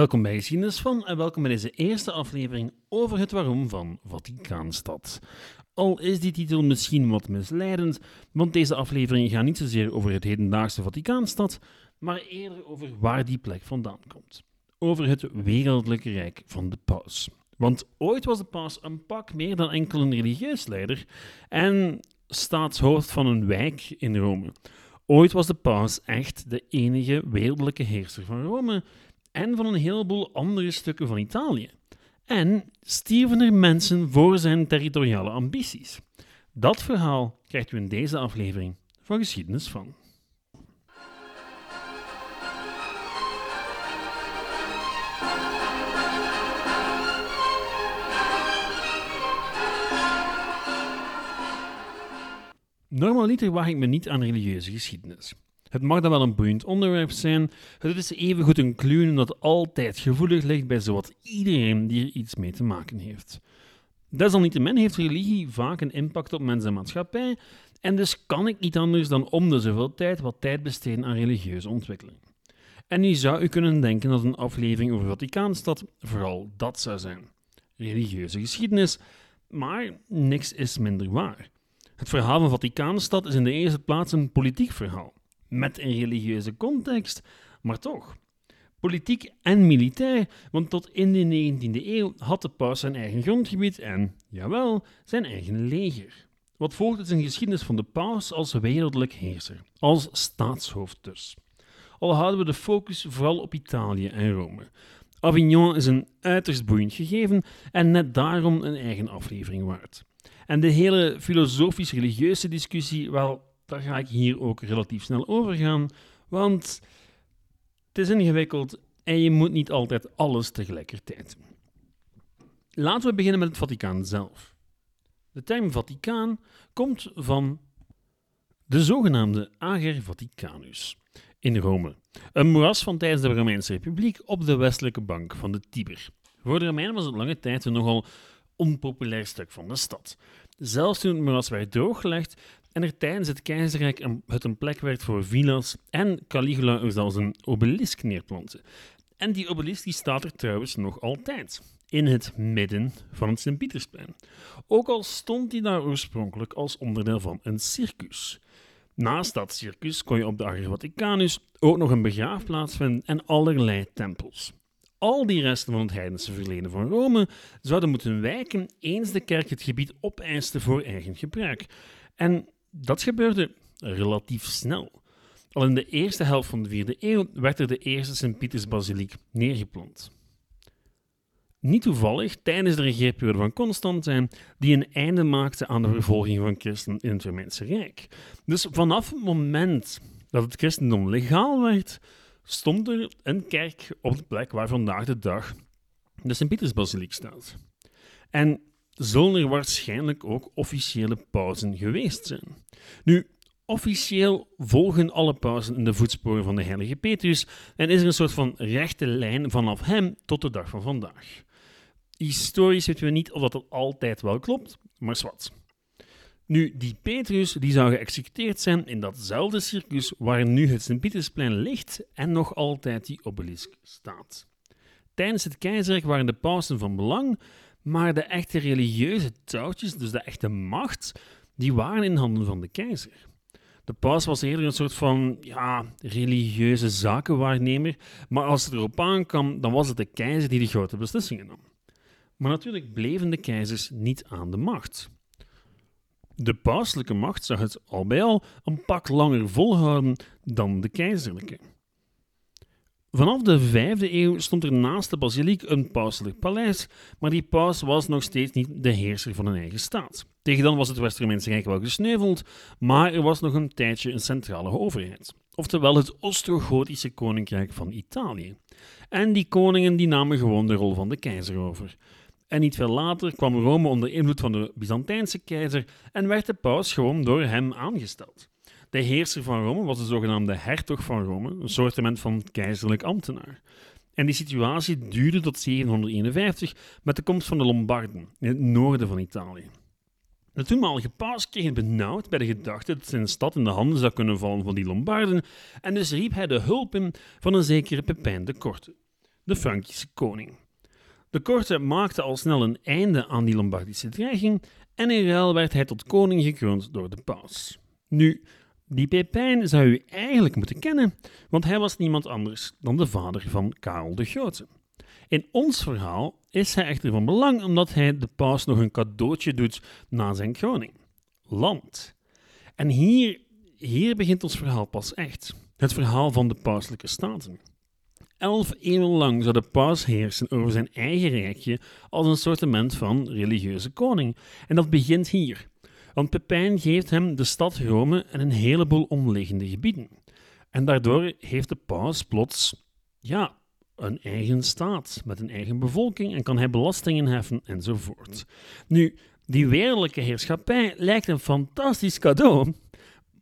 Welkom bij Geschiedenis van en welkom bij deze eerste aflevering over het waarom van Vaticaanstad. Al is die titel misschien wat misleidend, want deze aflevering gaat niet zozeer over het hedendaagse Vaticaanstad, maar eerder over waar die plek vandaan komt. Over het wereldlijke rijk van de paus. Want ooit was de paus een pak meer dan enkel een religieus leider en staatshoofd van een wijk in Rome. Ooit was de paus echt de enige wereldlijke heerser van Rome en van een heleboel andere stukken van Italië. En stierven er mensen voor zijn territoriale ambities. Dat verhaal krijgt u in deze aflevering van Geschiedenis van. Normaliter waag ik me niet aan religieuze geschiedenis. Het mag dan wel een boeiend onderwerp zijn, het is evengoed een kluwen dat altijd gevoelig ligt bij zowat iedereen die er iets mee te maken heeft. Desalniettemin heeft religie vaak een impact op mens en maatschappij, en dus kan ik niet anders dan om de zoveel tijd wat tijd besteden aan religieuze ontwikkeling. En nu zou u kunnen denken dat een aflevering over Vaticaanstad vooral dat zou zijn: religieuze geschiedenis, maar niks is minder waar. Het verhaal van Vaticaanstad is in de eerste plaats een politiek verhaal met een religieuze context, maar toch. Politiek en militair, want tot in de 19e eeuw had de paus zijn eigen grondgebied en, jawel, zijn eigen leger. Wat volgt is een geschiedenis van de paus als wereldlijk heerser, als staatshoofd dus. Al houden we de focus vooral op Italië en Rome. Avignon is een uiterst boeiend gegeven en net daarom een eigen aflevering waard. En de hele filosofisch-religieuze discussie, wel, daar ga ik hier ook relatief snel over gaan, want het is ingewikkeld en je moet niet altijd alles tegelijkertijd doen. Laten we beginnen met het Vaticaan zelf. De term Vaticaan komt van de zogenaamde Ager Vaticanus in Rome, een moeras van tijdens de Romeinse Republiek op de westelijke bank van de Tiber. Voor de Romeinen was het lange tijd een nogal onpopulair stuk van de stad. Zelfs toen het moeras werd drooggelegd, en er tijdens het keizerrijk het een plek werd voor villa's en Caligula er zelfs een obelisk neerplanten. En die obelisk die staat er trouwens nog altijd, in het midden van het Sint-Pietersplein. Ook al stond die daar oorspronkelijk als onderdeel van een circus. Naast dat circus kon je op de Ager Vaticanus ook nog een begraafplaats vinden en allerlei tempels. Al die resten van het heidense verleden van Rome zouden moeten wijken eens de kerk het gebied opeiste voor eigen gebruik. En dat gebeurde relatief snel. Al in de eerste helft van de vierde eeuw werd er de eerste Sint-Pietersbasiliek neergeplant. Niet toevallig tijdens de regeerperiode van Constantijn, die een einde maakte aan de vervolging van christenen in het Romeinse Rijk. Dus vanaf het moment dat het christendom legaal werd, stond er een kerk op de plek waar vandaag de dag de Sint-Pietersbasiliek staat. En zullen er waarschijnlijk ook officiële pauzen geweest zijn. Nu, officieel volgen alle pauzen in de voetsporen van de heilige Petrus en is er een soort van rechte lijn vanaf hem tot de dag van vandaag. Historisch weten we niet of dat altijd wel klopt, maar zwart. Nu, die Petrus die zou geëxecuteerd zijn in datzelfde circus waar nu het Sint-Pietersplein ligt en nog altijd die obelisk staat. Tijdens het keizerrijk waren de pausen van belang, maar de echte religieuze touwtjes, dus de echte macht, die waren in handen van de keizer. De paus was eerder een soort van ja, religieuze zakenwaarnemer, maar als het erop aankwam, dan was het de keizer die de grote beslissingen nam. Maar natuurlijk bleven de keizers niet aan de macht. De pauselijke macht zag het al bij al een pak langer volhouden dan de keizerlijke. Vanaf de vijfde eeuw stond er naast de basiliek een pauselijk paleis, maar die paus was nog steeds niet de heerser van een eigen staat. Tegen dan was het West-Romeinse Rijk wel gesneuveld, maar er was nog een tijdje een centrale overheid, oftewel het Ostrogotische Koninkrijk van Italië. En die koningen die namen gewoon de rol van de keizer over. En niet veel later kwam Rome onder invloed van de Byzantijnse keizer en werd de paus gewoon door hem aangesteld. De heerser van Rome was de zogenaamde hertog van Rome, een soortement van keizerlijk ambtenaar. En die situatie duurde tot 751 met de komst van de Lombarden in het noorden van Italië. De toenmalige paus kreeg benauwd bij de gedachte dat zijn stad in de handen zou kunnen vallen van die Lombarden en dus riep hij de hulp in van een zekere Pepijn de Korte. de Frankische koning. De Korte maakte al snel een einde aan die Lombardische dreiging en in ruil werd hij tot koning gekroond door de paus. Nu, die Pepijn zou u eigenlijk moeten kennen, want hij was niemand anders dan de vader van Karel de Grote. In ons verhaal is hij echter van belang omdat hij de paus nog een cadeautje doet na zijn kroning. Land. En hier, hier begint ons verhaal pas echt. Het verhaal van de pauselijke staten. Elf eeuwen lang zou de paus heersen over zijn eigen rijkje als een soortement van religieuze koning. En dat begint hier. Want Pepijn geeft hem de stad Rome en een heleboel omliggende gebieden. En daardoor heeft de paus plots, ja, een eigen staat met een eigen bevolking en kan hij belastingen heffen enzovoort. Nu, die wereldlijke heerschappij lijkt een fantastisch cadeau,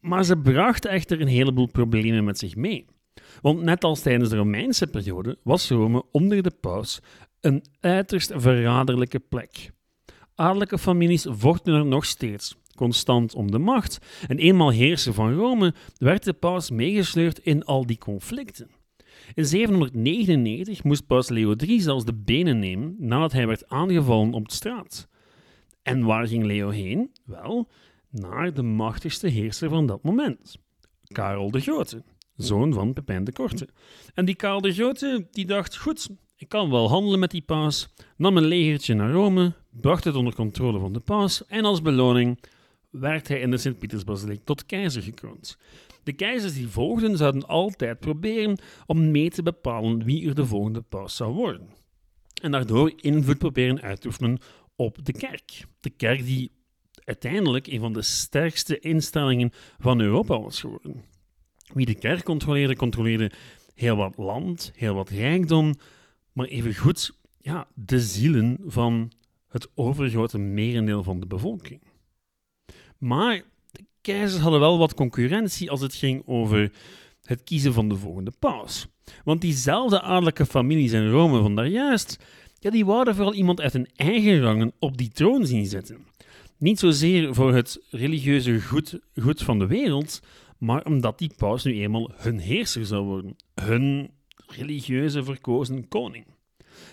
maar ze bracht echter een heleboel problemen met zich mee. Want net als tijdens de Romeinse periode was Rome onder de paus een uiterst verraderlijke plek. Adellijke families vochten er nog steeds constant om de macht en eenmaal heerser van Rome werd de paus meegesleurd in al die conflicten. In 799 moest paus Leo III zelfs de benen nemen nadat hij werd aangevallen op de straat. En waar ging Leo heen? Wel, naar de machtigste heerser van dat moment, Karel de Grote, zoon van Pepijn de Korte. En die Karel de Grote die dacht, goed, ik kan wel handelen met die paus, nam een legertje naar Rome, bracht het onder controle van de paus en als beloning werd hij in de Sint-Pietersbasiliek tot keizer gekroond. De keizers die volgden zouden altijd proberen om mee te bepalen wie er de volgende paus zou worden. En daardoor invloed proberen uit te oefenen op de kerk. De kerk die uiteindelijk een van de sterkste instellingen van Europa was geworden. Wie de kerk controleerde, controleerde heel wat land, heel wat rijkdom, maar evengoed ja, de zielen van het overgrote merendeel van de bevolking. Maar de keizers hadden wel wat concurrentie als het ging over het kiezen van de volgende paus. Want diezelfde adellijke families in Rome van daarjuist, ja, die wouden vooral iemand uit hun eigen rangen op die troon zien zitten. Niet zozeer voor het religieuze goed, goed van de wereld, maar omdat die paus nu eenmaal hun heerser zou worden, hun religieuze verkozen koning.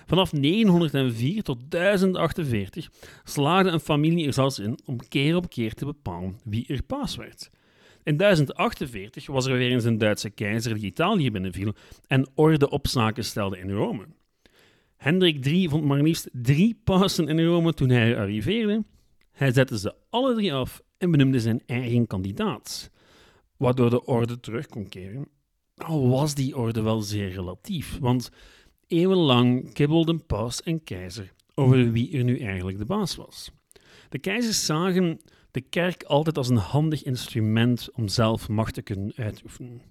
Vanaf 904 tot 1048 slaagde een familie er zelfs in om keer op keer te bepalen wie er paus werd. In 1048 was er weer eens een Duitse keizer die Italië binnenviel en orde op zaken stelde in Rome. Hendrik III vond maar liefst drie pausen in Rome toen hij arriveerde. Hij zette ze alle drie af en benoemde zijn eigen kandidaat, waardoor de orde terug kon keren. Al was die orde wel zeer relatief, want Eeuwenlang kibbelden paus en keizer over wie er nu eigenlijk de baas was. De keizers zagen de kerk altijd als een handig instrument om zelf macht te kunnen uitoefenen.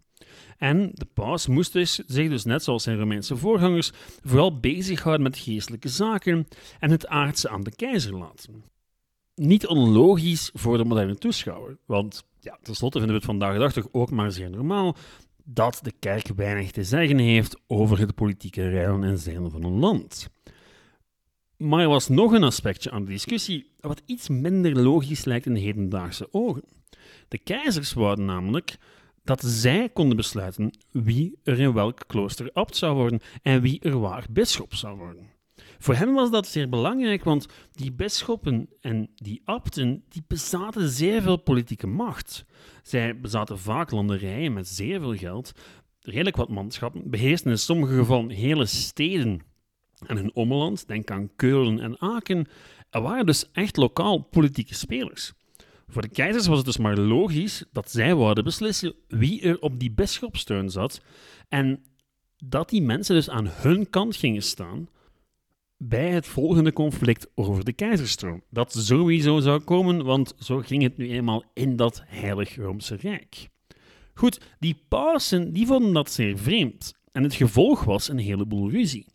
En de paus moest dus, zich dus net zoals zijn Romeinse voorgangers vooral bezighouden met geestelijke zaken en het aardse aan de keizer laten. Niet onlogisch voor de moderne toeschouwer, want ja, tenslotte vinden we het vandaag de dag toch ook maar zeer normaal dat de kerk weinig te zeggen heeft over het politieke rijden en zeilen van een land. Maar er was nog een aspectje aan de discussie wat iets minder logisch lijkt in hedendaagse ogen. De keizers wouden namelijk dat zij konden besluiten wie er in welk klooster abt zou worden en wie er waar bisschop zou worden. Voor hen was dat zeer belangrijk, want die bisschoppen en die abten die bezaten zeer veel politieke macht. Zij bezaten vaak landerijen met zeer veel geld, redelijk wat manschappen, beheersten in sommige gevallen hele steden en hun omland, denk aan Keulen en Aken, er waren dus echt lokaal politieke spelers. Voor de keizers was het dus maar logisch dat zij wouden beslissen wie er op die bisschopsteun zat en dat die mensen dus aan hun kant gingen staan bij het volgende conflict over de keizerstroom. Dat sowieso zou komen, want zo ging het nu eenmaal in dat Heilig Roomse Rijk. Goed, die pausen die vonden dat zeer vreemd. En het gevolg was een heleboel ruzie.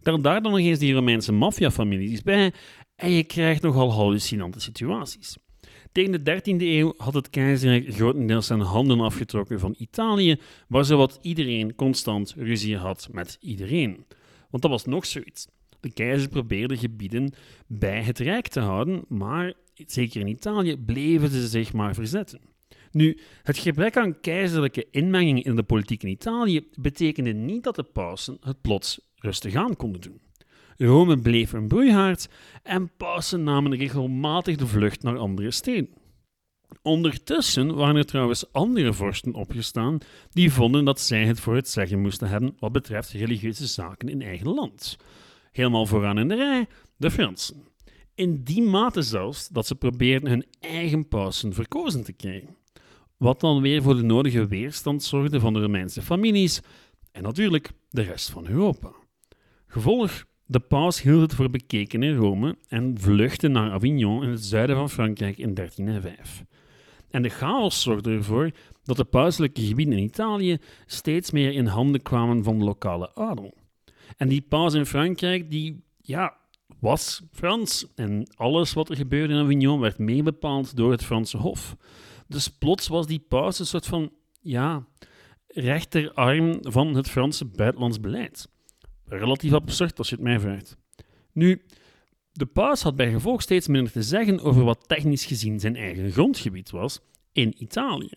Daar, daar dan nog eens die Romeinse maffiafamilies bij en je krijgt nogal hallucinante situaties. Tegen de 13e eeuw had het keizerrijk grotendeels zijn handen afgetrokken van Italië, waar zowat iedereen constant ruzie had met iedereen. Want dat was nog zoiets. De keizer probeerde gebieden bij het Rijk te houden, maar zeker in Italië bleven ze zich maar verzetten. Nu, het gebrek aan keizerlijke inmenging in de politiek in Italië betekende niet dat de pausen het plots rustig aan konden doen. Rome bleef een broeihaard en pausen namen regelmatig de vlucht naar andere steden. Ondertussen waren er trouwens andere vorsten opgestaan die vonden dat zij het voor het zeggen moesten hebben wat betreft religieuze zaken in eigen land. Helemaal vooraan in de rij de Fransen. In die mate zelfs dat ze probeerden hun eigen pausen verkozen te krijgen. Wat dan weer voor de nodige weerstand zorgde van de Romeinse families en natuurlijk de rest van Europa. Gevolg de paus hield het voor bekeken in Rome en vluchtte naar Avignon in het zuiden van Frankrijk in 1305. En de chaos zorgde ervoor dat de pauselijke gebieden in Italië steeds meer in handen kwamen van de lokale adel. En die paus in Frankrijk, die ja, was Frans. En alles wat er gebeurde in Avignon werd meebepaald door het Franse Hof. Dus plots was die paus een soort van, ja, rechterarm van het Franse buitenlands beleid. Relatief absurd als je het mij vraagt. Nu, de paus had bij gevolg steeds minder te zeggen over wat technisch gezien zijn eigen grondgebied was in Italië.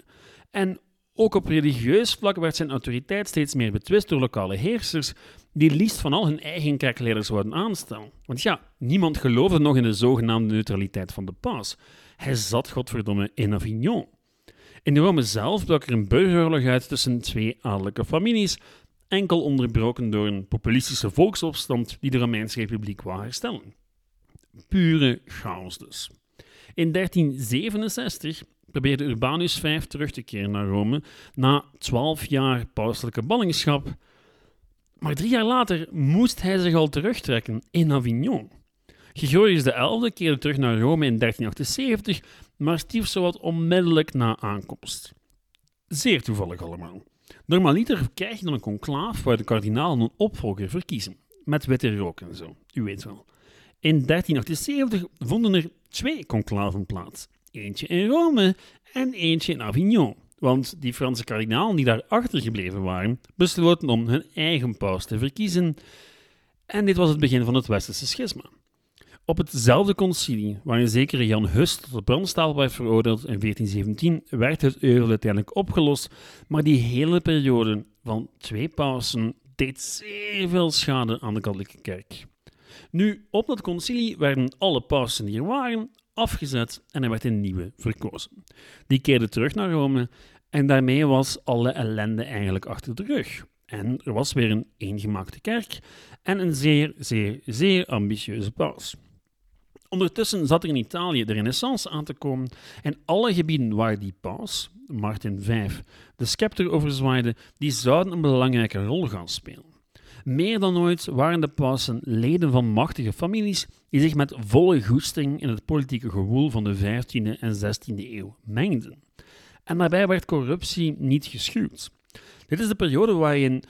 En ook op religieus vlak werd zijn autoriteit steeds meer betwist door lokale heersers die liefst van al hun eigen kerkleiders zouden aanstellen. Want ja, niemand geloofde nog in de zogenaamde neutraliteit van de paus. Hij zat godverdomme in Avignon. In Rome zelf brak er een burgeroorlog uit tussen twee adellijke families, enkel onderbroken door een populistische volksopstand die de Romeinse Republiek wou herstellen. Pure chaos dus. In 1367 probeerde Urbanus V terug te keren naar Rome na twaalf jaar pauselijke ballingschap, maar drie jaar later moest hij zich al terugtrekken in Avignon. Gregorius XI keerde terug naar Rome in 1378, maar stierf zowat onmiddellijk na aankomst. Zeer toevallig allemaal. Normaliter krijg je dan een conclaaf waar de kardinalen een opvolger verkiezen, met witte rook en zo, u weet wel. In 1378 vonden er twee conclaven plaats. Eentje in Rome en eentje in Avignon. Want die Franse kardinalen die daar achtergebleven waren, besloten om hun eigen paus te verkiezen. En dit was het begin van het Westerse schisma. Op hetzelfde concilie, waarin zekere Jan Hus tot de brandstapel werd veroordeeld in 1417, werd het euvel uiteindelijk opgelost, maar die hele periode van twee pausen deed zeer veel schade aan de katholieke kerk. Nu, op dat concilie werden alle pausen die er waren afgezet en er werd een nieuwe verkozen. Die keerde terug naar Rome en daarmee was alle ellende eigenlijk achter de rug. En er was weer een eengemaakte kerk en een zeer, zeer, zeer ambitieuze paus. Ondertussen zat er in Italië de renaissance aan te komen en alle gebieden waar die paus, Martin V, de scepter overzwaaide, die zouden een belangrijke rol gaan spelen. Meer dan ooit waren de pausen leden van machtige families die zich met volle goesting in het politieke gewoel van de 15e en 16e eeuw mengden. En daarbij werd corruptie niet geschuwd. Dit is de periode waarin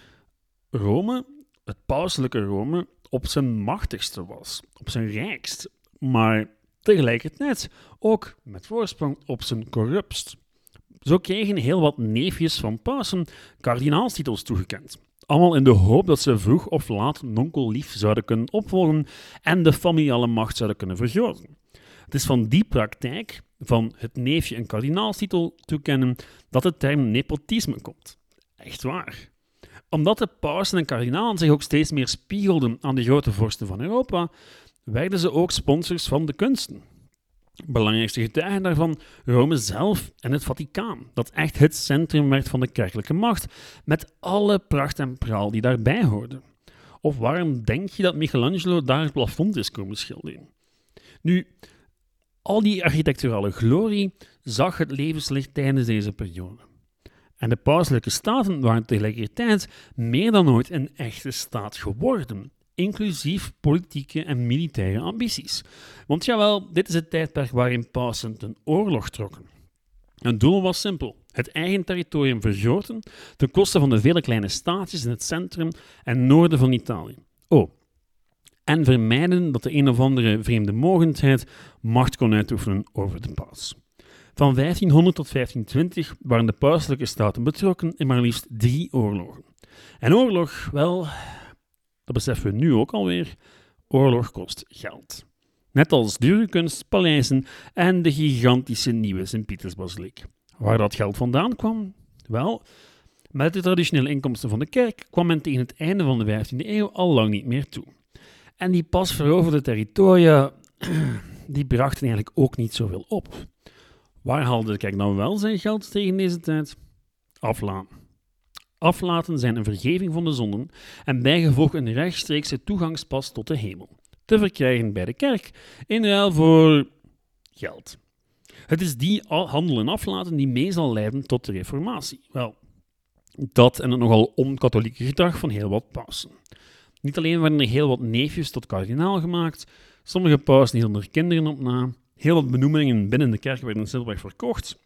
Rome, het pauselijke Rome, op zijn machtigste was, op zijn rijkst, maar tegelijkertijd ook met voorsprong op zijn corrupst. Zo kregen heel wat neefjes van pausen kardinaalstitels toegekend. Allemaal in de hoop dat ze vroeg of laat nonkel lief zouden kunnen opvolgen en de familiale macht zouden kunnen vergroten. Het is van die praktijk, van het neefje een kardinaalstitel toekennen, dat de term nepotisme komt. Echt waar. Omdat de pausen en kardinalen zich ook steeds meer spiegelden aan de grote vorsten van Europa, werden ze ook sponsors van de kunsten. Belangrijkste getuigen daarvan Rome zelf en het Vaticaan, dat echt het centrum werd van de kerkelijke macht, met alle pracht en praal die daarbij hoorde. Of waarom denk je dat Michelangelo daar het plafond is komen schilderen? Nu, al die architecturale glorie zag het levenslicht tijdens deze periode. En de pauselijke staten waren tegelijkertijd meer dan ooit een echte staat geworden, inclusief politieke en militaire ambities. Want jawel, dit is het tijdperk waarin pausen ten oorlog trokken. Het doel was simpel: het eigen territorium vergroten ten koste van de vele kleine staatjes in het centrum en noorden van Italië. Oh, en vermijden dat de een of andere vreemde mogendheid macht kon uitoefenen over de paus. Van 1500 tot 1520 waren de pauselijke staten betrokken in maar liefst drie oorlogen. En oorlog, wel, dat beseffen we nu ook alweer, oorlog kost geld. Net als dure kunstpaleizen en de gigantische nieuwe Sint-Pietersbasiliek. Waar dat geld vandaan kwam? Wel, Met de traditionele inkomsten van de kerk kwam men tegen het einde van de 15e eeuw al lang niet meer toe. En die pas veroverde territoria, die brachten eigenlijk ook niet zoveel op. Waar haalde de kerk dan wel zijn geld tegen deze tijd? Aflaten. Aflaten zijn een vergeving van de zonden en bijgevolg een rechtstreekse toegangspas tot de hemel. Te verkrijgen bij de kerk in ruil voor geld. Het is die handel en aflaten die mee zal leiden tot de reformatie. Wel, dat en het nogal onkatholieke gedrag van heel wat pausen. Niet alleen werden er heel wat neefjes tot kardinaal gemaakt, sommige pausen hielden er kinderen op na, heel wat benoemingen binnen de kerk werden simpelweg verkocht.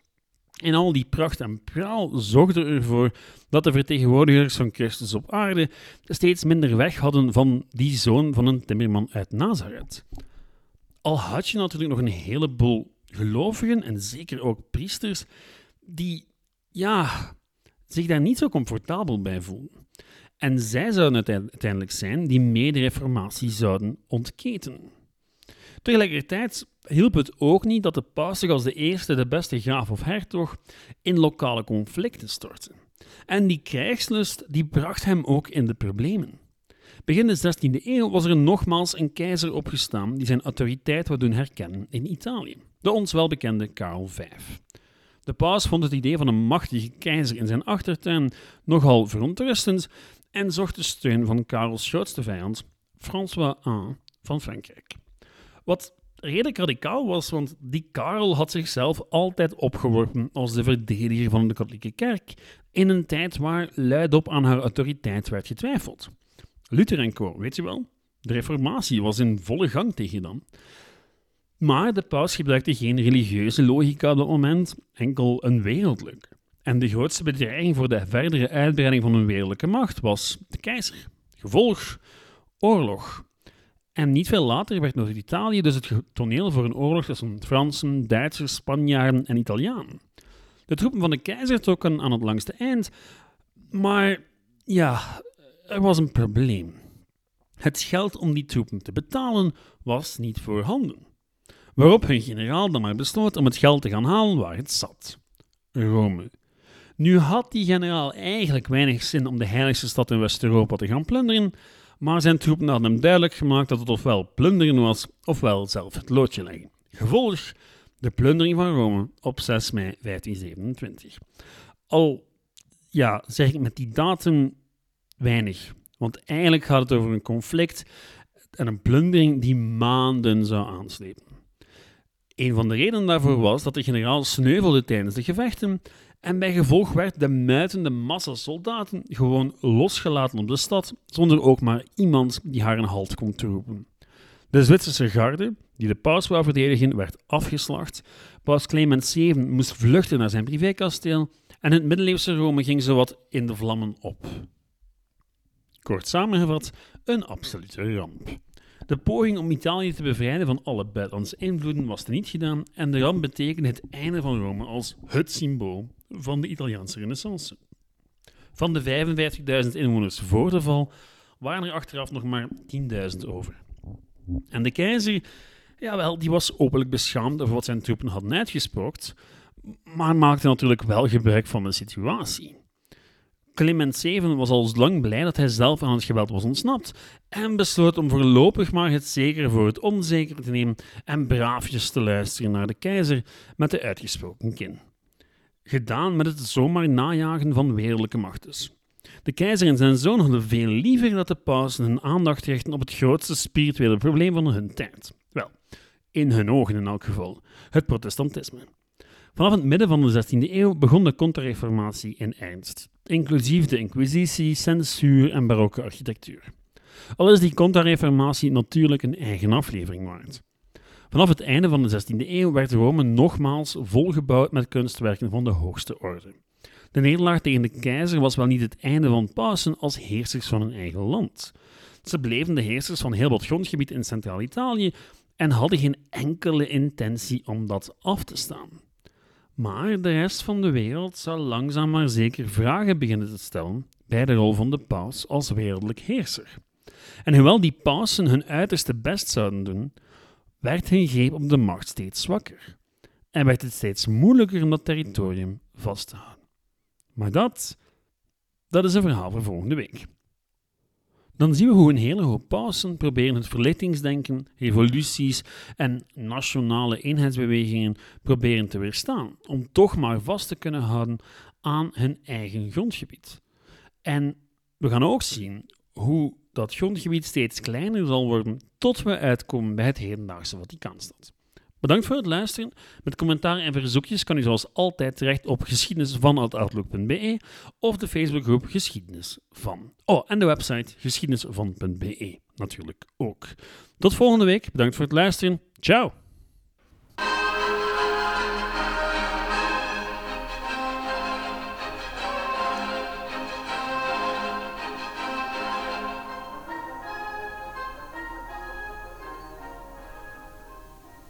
En al die pracht en praal zorgde ervoor dat de vertegenwoordigers van Christus op aarde steeds minder weg hadden van die zoon van een timmerman uit Nazareth. Al had je natuurlijk nog een heleboel gelovigen en zeker ook priesters die, ja, zich daar niet zo comfortabel bij voelen. En zij zouden uiteindelijk zijn die mede-reformatie zouden ontketen. Tegelijkertijd hielp het ook niet dat de paus zich als de eerste, de beste graaf of hertog in lokale conflicten stortte. En die krijgslust die bracht hem ook in de problemen. Begin de 16e eeuw was er nogmaals een keizer opgestaan die zijn autoriteit wou doen herkennen in Italië, de ons welbekende Karel V. De paus vond het idee van een machtige keizer in zijn achtertuin nogal verontrustend en zocht de steun van Karels grootste vijand, François I van Frankrijk. Wat redelijk radicaal was, want die Karel had zichzelf altijd opgeworpen als de verdediger van de katholieke kerk in een tijd waar luidop aan haar autoriteit werd getwijfeld. Luther en co, weet je wel? De reformatie was in volle gang tegen dan. Maar de paus gebruikte geen religieuze logica op dat moment, enkel een wereldlijk. En de grootste bedreiging voor de verdere uitbreiding van hun wereldlijke macht was de keizer. Gevolg, oorlog. En niet veel later werd Noord-Italië dus het toneel voor een oorlog tussen Fransen, Duitsers, Spanjaarden en Italianen. De troepen van de keizer trokken aan het langste eind, maar ja, er was een probleem. Het geld om die troepen te betalen was niet voorhanden. Waarop hun generaal dan maar besloot om het geld te gaan halen waar het zat: Rome. Nu had die generaal eigenlijk weinig zin om de heiligste stad in West-Europa te gaan plunderen, maar zijn troepen hadden hem duidelijk gemaakt dat het ofwel plunderen was, ofwel zelf het loodje leggen. Gevolg de plundering van Rome op 6 mei 1527. Al ja, zeg ik met die datum weinig, want eigenlijk gaat het over een conflict en een plundering die maanden zou aanslepen. Een van de redenen daarvoor was dat de generaal sneuvelde tijdens de gevechten en bij gevolg werd de muitende massa soldaten gewoon losgelaten op de stad, zonder ook maar iemand die haar een halt kon toeroepen. De Zwitserse garde, die de paus wou verdedigen, werd afgeslacht. Paus Clement VII moest vluchten naar zijn privékasteel en het middeleeuwse Rome ging zowat in de vlammen op. Kort samengevat, een absolute ramp. De poging om Italië te bevrijden van alle buitenlandse invloeden was niet gedaan en de ramp betekende het einde van Rome als het symbool van de Italiaanse renaissance. Van de 55.000 inwoners voor de val waren er achteraf nog maar 10.000 over. En de keizer, jawel, die was openlijk beschaamd over wat zijn troepen hadden uitgespookt, maar maakte natuurlijk wel gebruik van de situatie. Clement VII was al lang blij dat hij zelf aan het geweld was ontsnapt en besloot om voorlopig maar het zekere voor het onzekere te nemen en braafjes te luisteren naar de keizer met de uitgesproken kin. Gedaan met het zomaar najagen van wereldlijke macht dus. De keizer en zijn zoon hadden veel liever dat de paus hun aandacht richten op het grootste spirituele probleem van hun tijd. Wel, in hun ogen in elk geval, het protestantisme. Vanaf het midden van de 16e eeuw begon de contra-reformatie in ernst, inclusief de inquisitie, censuur en barokke architectuur. Al is die contra-reformatie natuurlijk een eigen aflevering waard. Vanaf het einde van de 16e eeuw werd Rome nogmaals volgebouwd met kunstwerken van de hoogste orde. De nederlaag tegen de keizer was wel niet het einde van pausen als heersers van hun eigen land. Ze bleven de heersers van heel wat grondgebied in Centraal-Italië en hadden geen enkele intentie om dat af te staan. Maar de rest van de wereld zou langzaam maar zeker vragen beginnen te stellen bij de rol van de paus als wereldlijk heerser. En hoewel die pausen hun uiterste best zouden doen, werd hun greep op de macht steeds zwakker en werd het steeds moeilijker om dat territorium vast te houden. Maar dat dat is een verhaal voor volgende week. Dan zien we hoe een hele hoop pausen proberen het verlichtingsdenken, revoluties en nationale eenheidsbewegingen proberen te weerstaan, om toch maar vast te kunnen houden aan hun eigen grondgebied. En we gaan ook zien hoe dat grondgebied steeds kleiner zal worden tot we uitkomen bij het hedendaagse Vaticaanstad. Bedankt voor het luisteren. Met commentaar en verzoekjes kan u zoals altijd terecht op geschiedenisvan.outlook.be of de Facebookgroep Geschiedenis van. Oh, en de website geschiedenisvan.be natuurlijk ook. Tot volgende week. Bedankt voor het luisteren. Ciao!